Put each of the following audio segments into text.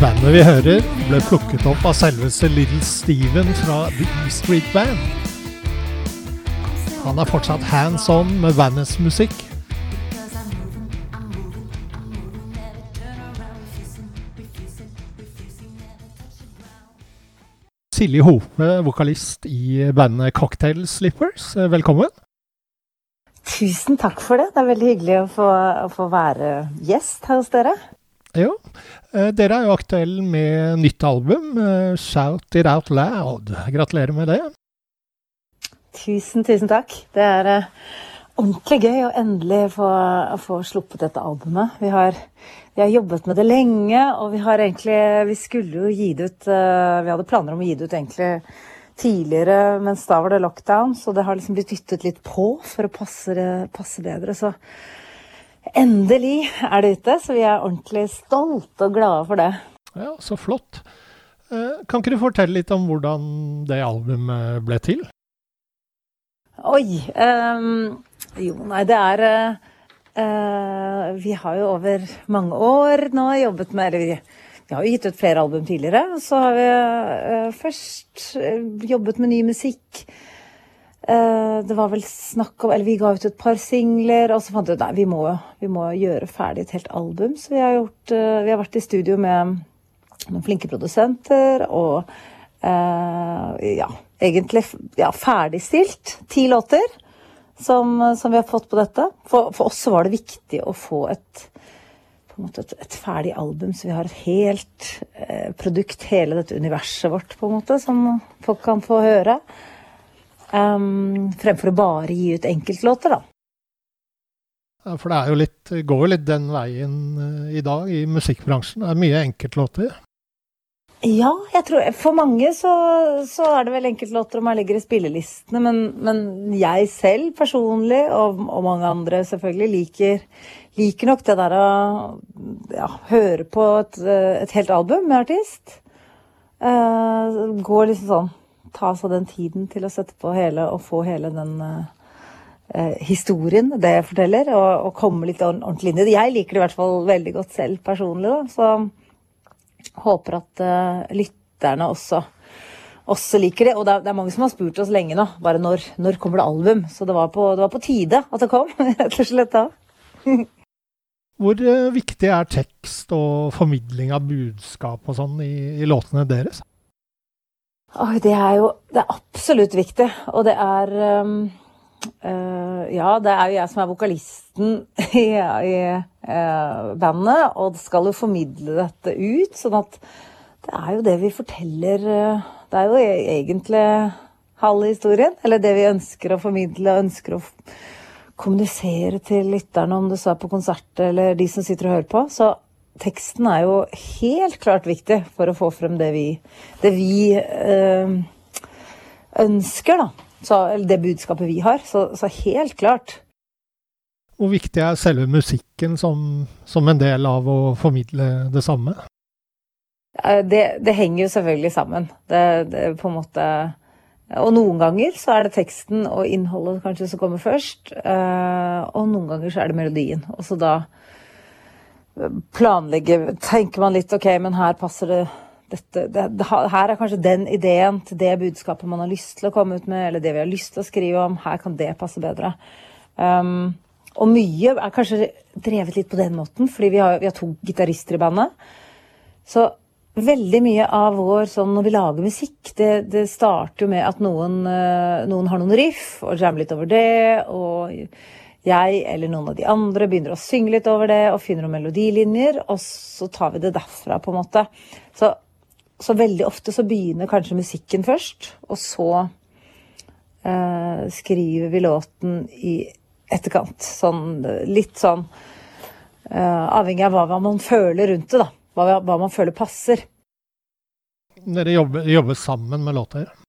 Bandet vi hører, ble plukket opp av selveste Little Steven fra The E Street Band. Han er fortsatt hands on med bandets musikk. Silje Hope, vokalist i bandet Cocktail Slippers. Velkommen. Tusen takk for det. Det er veldig hyggelig å få, å få være gjest her hos dere. Jo, eh, dere er jo aktuelle med nytt album, eh, 'Shout It Out Loud'. Gratulerer med det. Tusen, tusen takk. Det er eh, ordentlig gøy å endelig få, få sluppet dette albumet. Vi har, vi har jobbet med det lenge, og vi har egentlig Vi skulle jo gi det ut Vi hadde planer om å gi det ut egentlig tidligere, mens da var det lockdown, så det har liksom blitt dyttet litt på for å passe, passe bedre. Så endelig er det ute, så vi er ordentlig stolte og glade for det. Ja, Så flott. Eh, Kan ikke du fortelle litt om hvordan det albumet ble til? Oi. Um, jo, nei, det er eh, Vi har jo over mange år nå jobbet med Eller vi, vi har jo gitt ut flere album tidligere. Så har vi uh, først jobbet med ny musikk. Eh, det var vel snakk om Eller vi ga ut et par singler, og så fant vi ut nei, vi må, vi må gjøre ferdig et helt album. Så vi har, gjort, eh, vi har vært i studio med noen flinke produsenter og eh, ja, egentlig ja, ferdigstilt ti låter som, som vi har fått på dette. For, for oss var det viktig å få et, et, et ferdig album, så vi har et helt eh, produkt, hele dette universet vårt, på en måte, som folk kan få høre. Um, fremfor å bare gi ut enkeltlåter, da. Ja, For det er jo litt, går jo litt den veien eh, i dag i musikkbransjen. Det er mye enkeltlåter. Ja, jeg tror For mange så, så er det vel enkeltlåter om man ligger i spillelistene, men, men jeg selv personlig, og, og mange andre selvfølgelig, liker, liker nok det der å ja, høre på et, eh, et helt album med artist. Uh, går liksom sånn Ta seg den tiden til å sette på hele og få hele den eh, eh, historien det jeg forteller, og, og komme litt ordentlig inn i det. Jeg liker det i hvert fall veldig godt selv personlig, da. Så håper at eh, lytterne også, også liker det. Og det er, det er mange som har spurt oss lenge nå, bare når, når kommer det album? Så det var, på, det var på tide at det kom, rett og slett da. Hvor eh, viktig er tekst og formidling av budskap og sånn i, i låtene deres? Oi, det er jo Det er absolutt viktig. Og det er um, uh, Ja, det er jo jeg som er vokalisten i, i uh, bandet, og skal jo formidle dette ut. Sånn at det er jo det vi forteller uh, Det er jo e- egentlig halve historien. Eller det vi ønsker å formidle og ønsker å kommunisere til lytterne, om du så er på konsert eller de som sitter og hører på. Så teksten er jo helt klart viktig for å få frem det vi, det vi øh, ønsker, da. Så, eller det budskapet vi har. Så, så helt klart. Hvor viktig er selve musikken som, som en del av å formidle det samme? Eh, Det, det henger jo selvfølgelig sammen. Det, det på en måte Og noen ganger så er det teksten og innholdet kanskje som kommer først. eh, Og noen ganger så er det melodien. Og så da planlegge Tenker man litt OK, men her passer det dette, det, det, her er kanskje den ideen til det budskapet man har lyst til å komme ut med, eller det vi har lyst til å skrive om. Her kan det passe bedre. Um, og mye er kanskje drevet litt på den måten, fordi vi har, vi har to gitarister i bandet. Så Veldig mye av vår sånn når vi lager musikk, det, det starter jo med at noen, eh, noen har noen riff og jammer litt over det, og jeg eller noen av de andre begynner å synge litt over det og finner noen melodilinjer, og så tar vi det derfra, på en måte. Så, så veldig ofte så begynner kanskje musikken først, og så eh, skriver vi låten i etterkant. Sånn litt sånn eh, avhengig av hva, man føler rundt det, da. Hva, hva man føler passer. Dere jobber, jobber sammen med låter. Ja,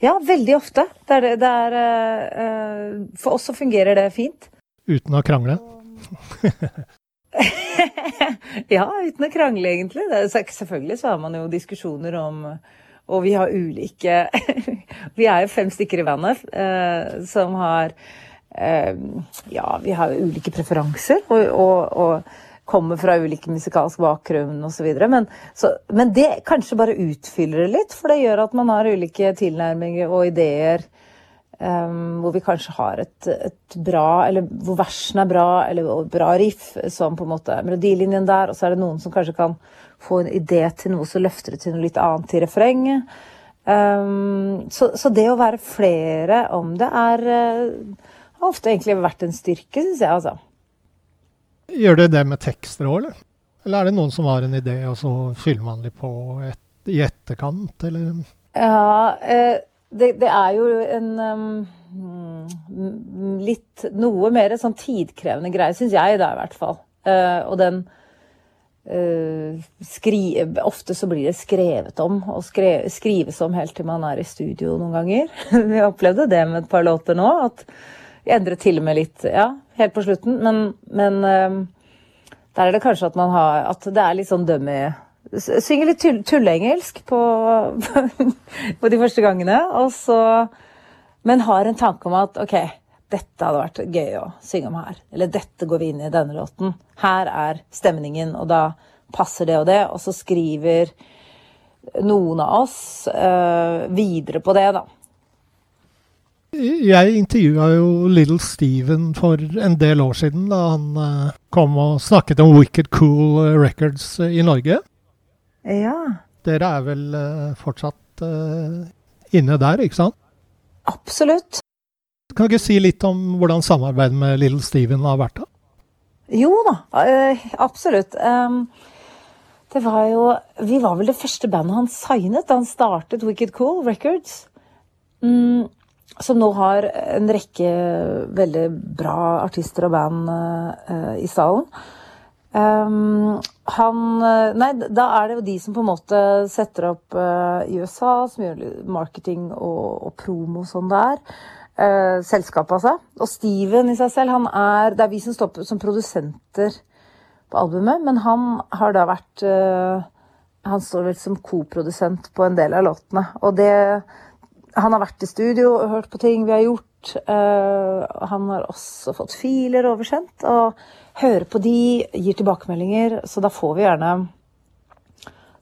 veldig ofte. Det er, det- er, eh, eh, for oss så fungerer det fint. Uten å krangle. Ja, uten å krangle, egentlig. Det, er- selvfølgelig så har man jo diskusjoner om Og vi har ulike Vi er jo fem stykker i bandet eh, som har eh, Ja, vi har ulike preferanser og, og, og kommer fra ulike musikalsk bakgrunn osv. Men, så- men det kanskje bare utfyller det litt, for det gjør at man har ulike tilnærminger og ideer. Um, hvor vi kanskje har et, et bra Eller hvor versene er bra, eller bra riff, som på en måte er melodilinjen der. Og så er det noen som kanskje kan få en idé til noe, så løfter det til noe litt annet i refrenget. Um, så, så det å være flere om det er eh, har ofte egentlig vært en styrke, syns jeg, altså. Gjør dere det med tekster òg, eller? Eller er det noen som har en idé, og så fyller man litt på et, i etterkant, eller? Ja, eh, det, det er jo en um, litt Noe mer sånn tidkrevende greie, syns jeg da, i hvert fall. Eh, og den eh, skri, Ofte så blir det skrevet om, og skre, skrives om helt til man er i studio noen ganger. Vi opplevde det med et par låter nå. at vi endret til og med litt, ja, helt på slutten. Men, men eh, der er det kanskje at man har At det er litt sånn dummy Synger litt tull, tulleengelsk på, på de første gangene. Og så Men har en tanke om at OK, dette hadde vært gøy å synge om her. Eller dette går vi inn i denne låten. Her er stemningen, og da passer det og det. Og så skriver noen av oss eh, videre på det, da. Jeg intervjua jo Little Steven for en del år siden, da han eh, kom og snakket om Wicked Cool Records eh, i Norge. Ja. Dere er vel eh, fortsatt inne der, ikke sant? Absolutt. Kan du ikke si litt om hvordan samarbeidet med Little Steven har vært? da? Jo da, absolutt. Det var jo Vi var vel det første bandet han signet da han startet Wicked Cool Records. Som nå har en rekke veldig bra artister og band uh, i salen. Um, han eh, Nei, da er det jo de som på en måte setter opp uh, i USA, som gjør marketing og, og promo og sånn der. Uh, selskapet, altså. Og Steven i seg selv, han er Det er vi som står som produsenter på albumet, men han har da vært uh, Han står vel som koprodusent på en del av låtene. Og det Han har vært i studio og hørt på ting vi har gjort. Uh, han har også fått filer oversendt, og hører på de, gir tilbakemeldinger, så da får vi gjerne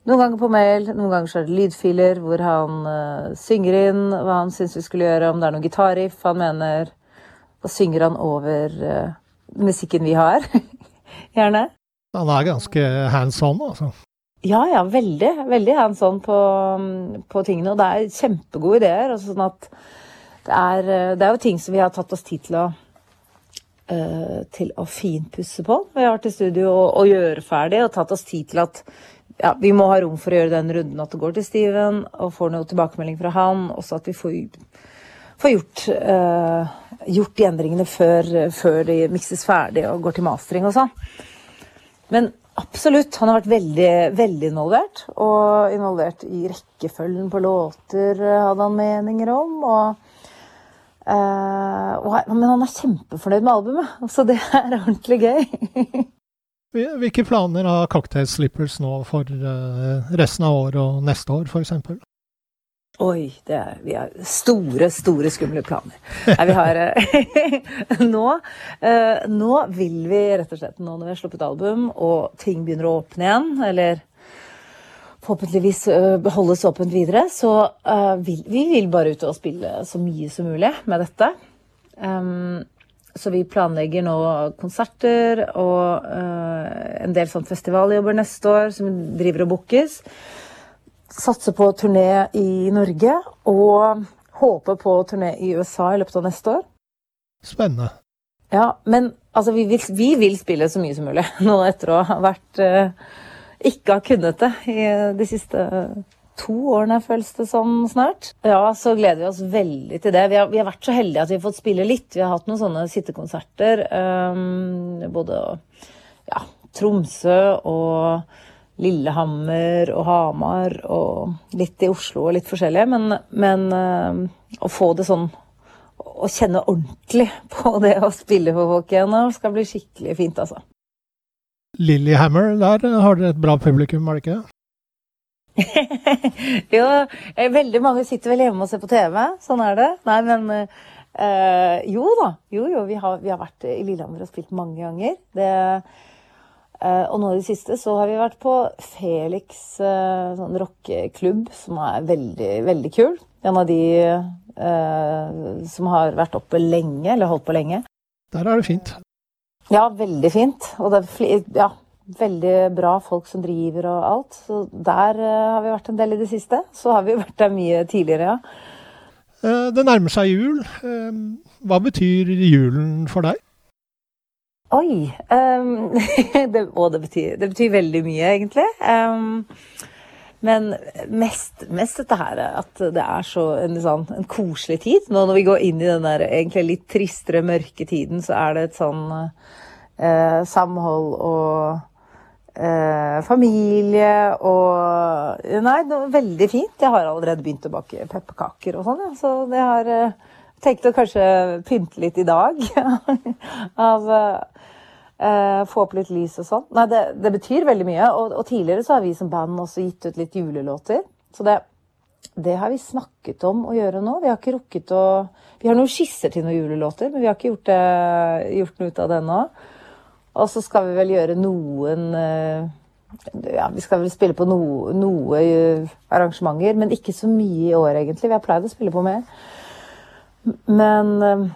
noen ganger på mail, noen ganger så er det lydfiler hvor han uh, synger inn hva han syns vi skulle gjøre, om det er noe gitarriff han mener. Da synger han over uh, musikken vi har. Gjerne. Han er ganske hands on, altså. Ja, ja, veldig. Veldig hands on på, på tingene. Og det er kjempegode ideer. Altså sånn at det er, eh, det er jo ting som vi har tatt oss tid til å uh, til å finpusse på. Vi har vært i studio og, og gjøre ferdig, og tatt oss tid til at ja, vi må ha rom for å gjøre den runden at det går til Steven, og får noe tilbakemelding fra han. Også at vi får, får gjort, uh, gjort de endringene før, før de mikses ferdig og går til mastering og sånn. Men absolutt, han har vært veldig, veldig involvert. Og involvert i rekkefølgen på låter, eh, hadde han meninger om. Og, eh, og, men han er kjempefornøyd med albumet, så det er ordentlig gøy. Hvilke planer har Cocktail Slippers nå for eh, resten av året og neste år, f.eks.? Oi, det er, vi har store, store skumle planer. Nei, vi har eh, nå, eh, nå vil vi rett og slett, nå når vi har sluppet album og ting begynner å åpne igjen, eller forhåpentligvis eh, holdes åpent videre, så vil vi vil bare ut og spille så mye som mulig med dette. Um, Så vi planlegger nå konserter og en del sånn festivaljobber neste år som driver og bookes. Satser på turné i Norge og håpe på turné i USA i løpet av neste år. Spennende. Ja, men altså, vi vil, vi vil spille så mye som mulig nå etter å ha vært eh, Ikke ha kunnet det i de siste to årene, føles det som snart. Ja, så gleder vi oss veldig til det. Vi har, vi har vært så heldige at vi har fått spille litt. Vi har hatt noen sånne sittekonserter. Um, både ja, Tromsø og Lillehammer og Hamar og litt i Oslo og litt forskjellige. Men, men eh, å få det sånn å kjenne ordentlig på det å spille for folk igjen skal bli skikkelig fint, altså. Lillehammer, der har dere et bra publikum, er det ikke det? jo, eh, veldig mange sitter vel hjemme og ser på TV. Sånn er det. Nei, men øh, Jo da. Jo, jo, vi har, vi har vært i Lillehammer og spilt mange ganger. Det, og nå i det siste så har vi vært på Felix eh, sånn rockeklubb, som er veldig, veldig kul. En av de eh, som har vært oppe lenge, eller holdt på lenge. Der er det fint. Ja, veldig fint. Og det er ja, veldig bra folk som driver og alt. Så der eh, har vi vært en del i det siste. Så har vi vært der mye tidligere, ja. Eh, Det nærmer seg jul. Eh, Hva betyr julen for deg? Oi! Um, det, og det betyr, det betyr veldig mye, egentlig. Um, men mest, mest dette her at det er så en, sånn, en koselig tid. Nå når vi går inn i den der egentlig litt tristere, mørke tiden, så er det et sånn uh, samhold og uh, familie og Nei, det var veldig fint. Jeg har allerede begynt å bake pepperkaker og sånn, ja. så det har eh, Tenkte å kanskje pynte litt i dag. av uh, Få opp litt lys og sånn. Nei, det, det betyr veldig mye. Og, og tidligere så har vi som band også gitt ut litt julelåter. Så det, det har vi snakket om å gjøre nå. Vi har ikke rukket å Vi har noen skisser til noen julelåter, men vi har ikke gjort, det, gjort noe ut av det ennå. Og så skal vi vel gjøre noen eh, ja, Vi skal vel spille på noe, noe eh, arrangementer, men ikke så mye i år, egentlig. Vi har pleid å spille på mer. Men, eh,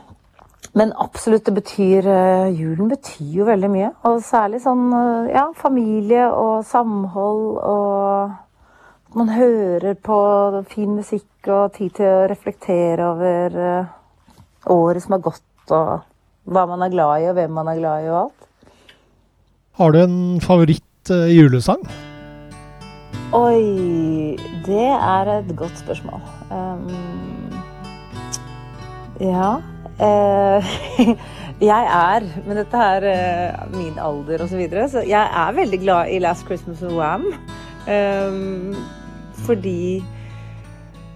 men absolutt, det betyr eh, Julen betyr jo veldig mye. Og særlig sånn eh, ja, familie og samhold og at man hører på fin musikk og tid til å reflektere over året som har gått, og hva man er glad i, og hvem man er glad i, og alt. Har du en favoritt eh, julesang? Oi, det er et godt spørsmål. Um, ja eh, Jeg er, men dette er eh, min alder osv., så, videre, så jeg er veldig glad i Last Christmas of Wham. Eh, fordi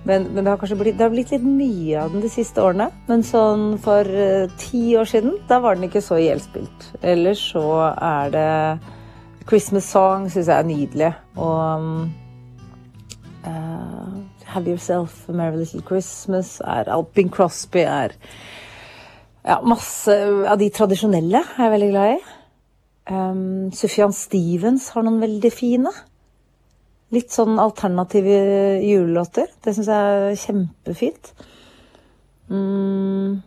men, men det har kanskje blitt, har blitt litt mye av den de siste årene. Men sånn for eh, ti år siden, da var den ikke så gjeldspilt. Ellers så er det Christmas Song syns jeg er nydelig. Og um, Have Yourself a Merry Little Christmas er Alpin Crosby er Ja, masse av de tradisjonelle er jeg veldig glad i. Um, Sufjan Stevens har noen veldig fine. Litt sånn alternative julelåter. Det syns jeg er kjempefint. Mm,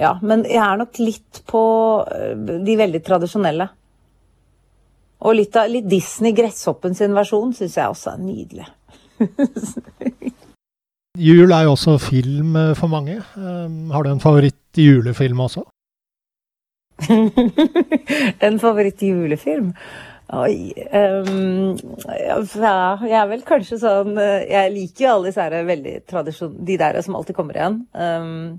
ja, men jeg er nok litt på eh, de veldig tradisjonelle. Og litt, av, litt Disney, Gresshoppen sin versjon, syns jeg også er nydelig. Jul er jo også film eh, for mange. Eh, Har du en favoritt julefilm også? en favoritt-julefilm? Oi um, ja, Jeg er vel kanskje sånn Jeg liker jo alle disse her veldig tradisjon... De der som alltid kommer igjen. Um,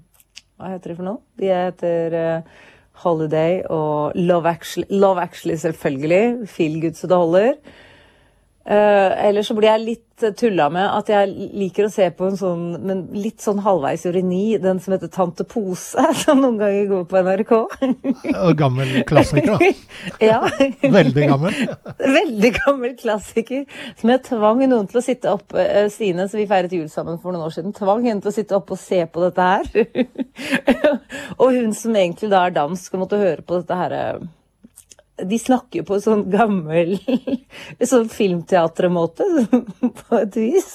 hva heter de for noe? De heter uh, Holiday og Love Actually, Love Actually selvfølgelig. Feel good så det holder. Uh, eller så blir jeg litt eh, tulla med at jeg liker å se på en sånn men litt sånn halvveis ureni, den som heter Tante Pose, som noen ganger går på NRK. Gammel klassiker, da. ja. Veldig gammel. Veldig gammel klassiker som jeg tvang noen til å sitte opp eh, Stine, som vi feiret jul sammen for noen år siden, tvang henne til å sitte opp og se på dette her. og hun som egentlig da er dansk og måtte høre på dette her eh, de snakker jo på sånn gammel sånn filmteatermåte, på et vis.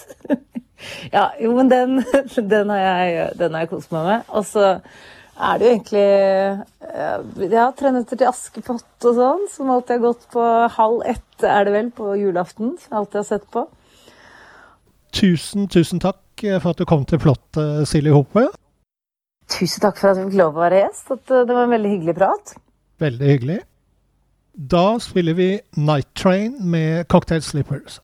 Ja, jo, men den, den har jeg, den har jeg kost meg med. Og så er det jo egentlig eh, ja, Tre nøtter til Askepott og sånn, som alltid har gått på halv ett, er det vel, på julaften. Som jeg alltid har sett på. Tusen, tusen takk for at du kom til Flått, eh, Silje Hope. Tusen takk for at jeg fikk lov å være gjest. At eh, det var en veldig hyggelig prat. Veldig hyggelig. Da spiller vi Night Train med Cocktail Slippers.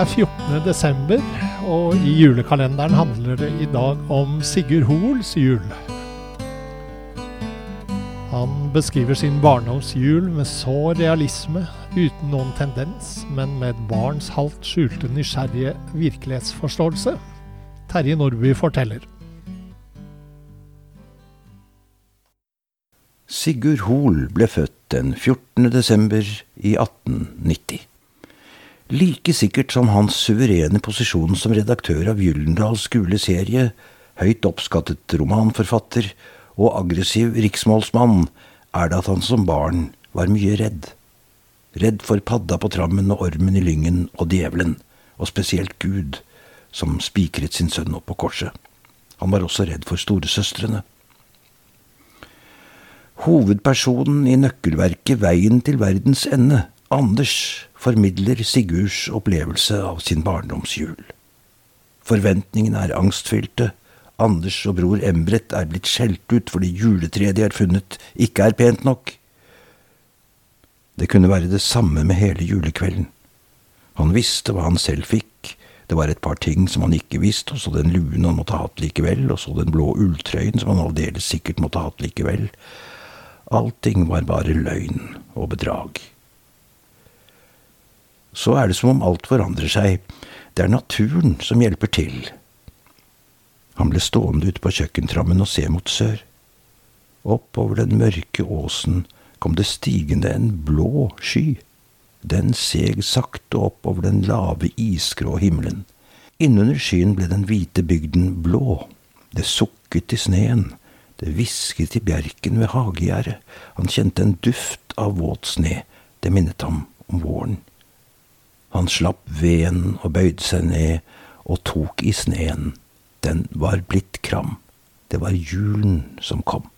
Er 14. desember, og i julekalenderen handler det i dag om Sigurd Hoels jul. Han beskriver sin barndoms jul med så realisme, uten noen tendens, men med et barns halvt skjulte nysgjerrige virkelighetsforståelse. Terje Nordby forteller. Sigurd Hoel ble født den 14. desember i 1890. Like sikkert som hans suverene posisjon som redaktør av Gyllendals gule serie, høyt oppskattet romanforfatter og aggressiv riksmålsmann, er det at han som barn var mye redd. Redd for padda på trammen og ormen i lyngen og djevelen, og spesielt Gud, som spikret sin sønn opp på korset. Han var også redd for storesøstrene. Hovedpersonen i nøkkelverket Veien til verdens ende, Anders, formidler Sigurds opplevelse av sin barndomsjul. Forventningene er angstfylte. Anders og bror Embret er blitt skjelt ut fordi juletreet de har funnet, ikke er pent nok. Det kunne være det samme med hele julekvelden. Han visste hva han selv fikk. Det var et par ting som han ikke visste, og så den luen han måtte ha hatt likevel, og så den blå ulltrøyen som han aldeles sikkert måtte ha hatt likevel. Allting var bare løgn og bedrag. Så er det som om alt forandrer seg. Det er naturen som hjelper til. Han ble stående ute på kjøkkentrammen og se mot sør. Opp over den mørke åsen kom det stigende en blå sky. Den seg sakte opp over den lave, isgrå himmelen. Innunder skyen ble den hvite bygden blå. Det sukket i sneen. Det hvisket i bjerken ved hagegjerdet. Han kjente en duft av våt sne. Det minnet ham om våren. Han slapp veden og bøyde seg ned og tok i sneen. Den var blitt kram. Det var julen som kom.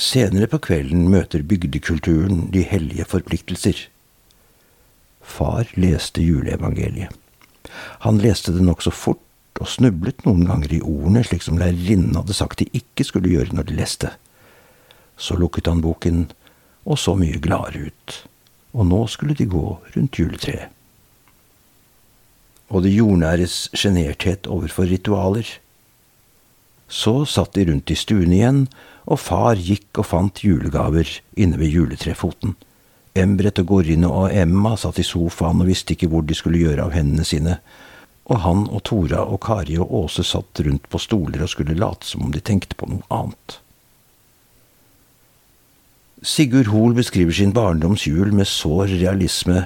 Senere på kvelden møter bygdekulturen de hellige forpliktelser. Far leste juleevangeliet. Han leste det nokså fort og snublet noen ganger i ordene, slik som lærerinnen hadde sagt de ikke skulle gjøre når de leste. Så lukket han boken og så mye gladere ut, og nå skulle de gå rundt juletreet. Og det jordnæres sjenerthet overfor ritualer. Så satt de rundt i stuen igjen, og far gikk og fant julegaver inne ved juletrefoten. Embret og Gorine og Emma satt i sofaen og visste ikke hvor de skulle gjøre av hendene sine, og han og Tora og Kari og Åse satt rundt på stoler og skulle late som om de tenkte på noe annet. Sigurd Hoel beskriver sin barndoms jul med sår realisme,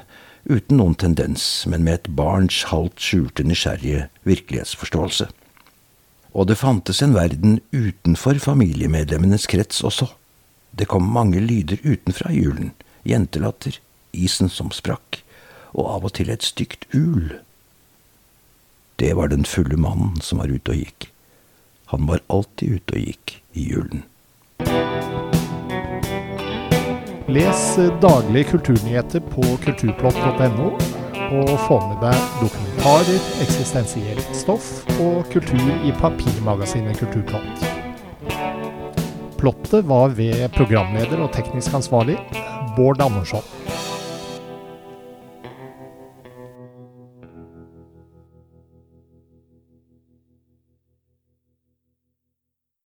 uten noen tendens, men med et barns halvt skjulte nysgjerrige virkelighetsforståelse. Og det fantes en verden utenfor familiemedlemmenes krets også. Det kom mange lyder utenfra i julen, jentelatter, isen som sprakk, og av og til et stygt ul. Det var den fulle mannen som var ute og gikk. Han var alltid ute og gikk i julen. Les daglige kulturnyheter på kulturplott.no, og få med deg dokumentarer, eksistensielt stoff og kultur i papirmagasinet Kulturplott. Plottet var ved programleder og teknisk ansvarlig Bård Andersson.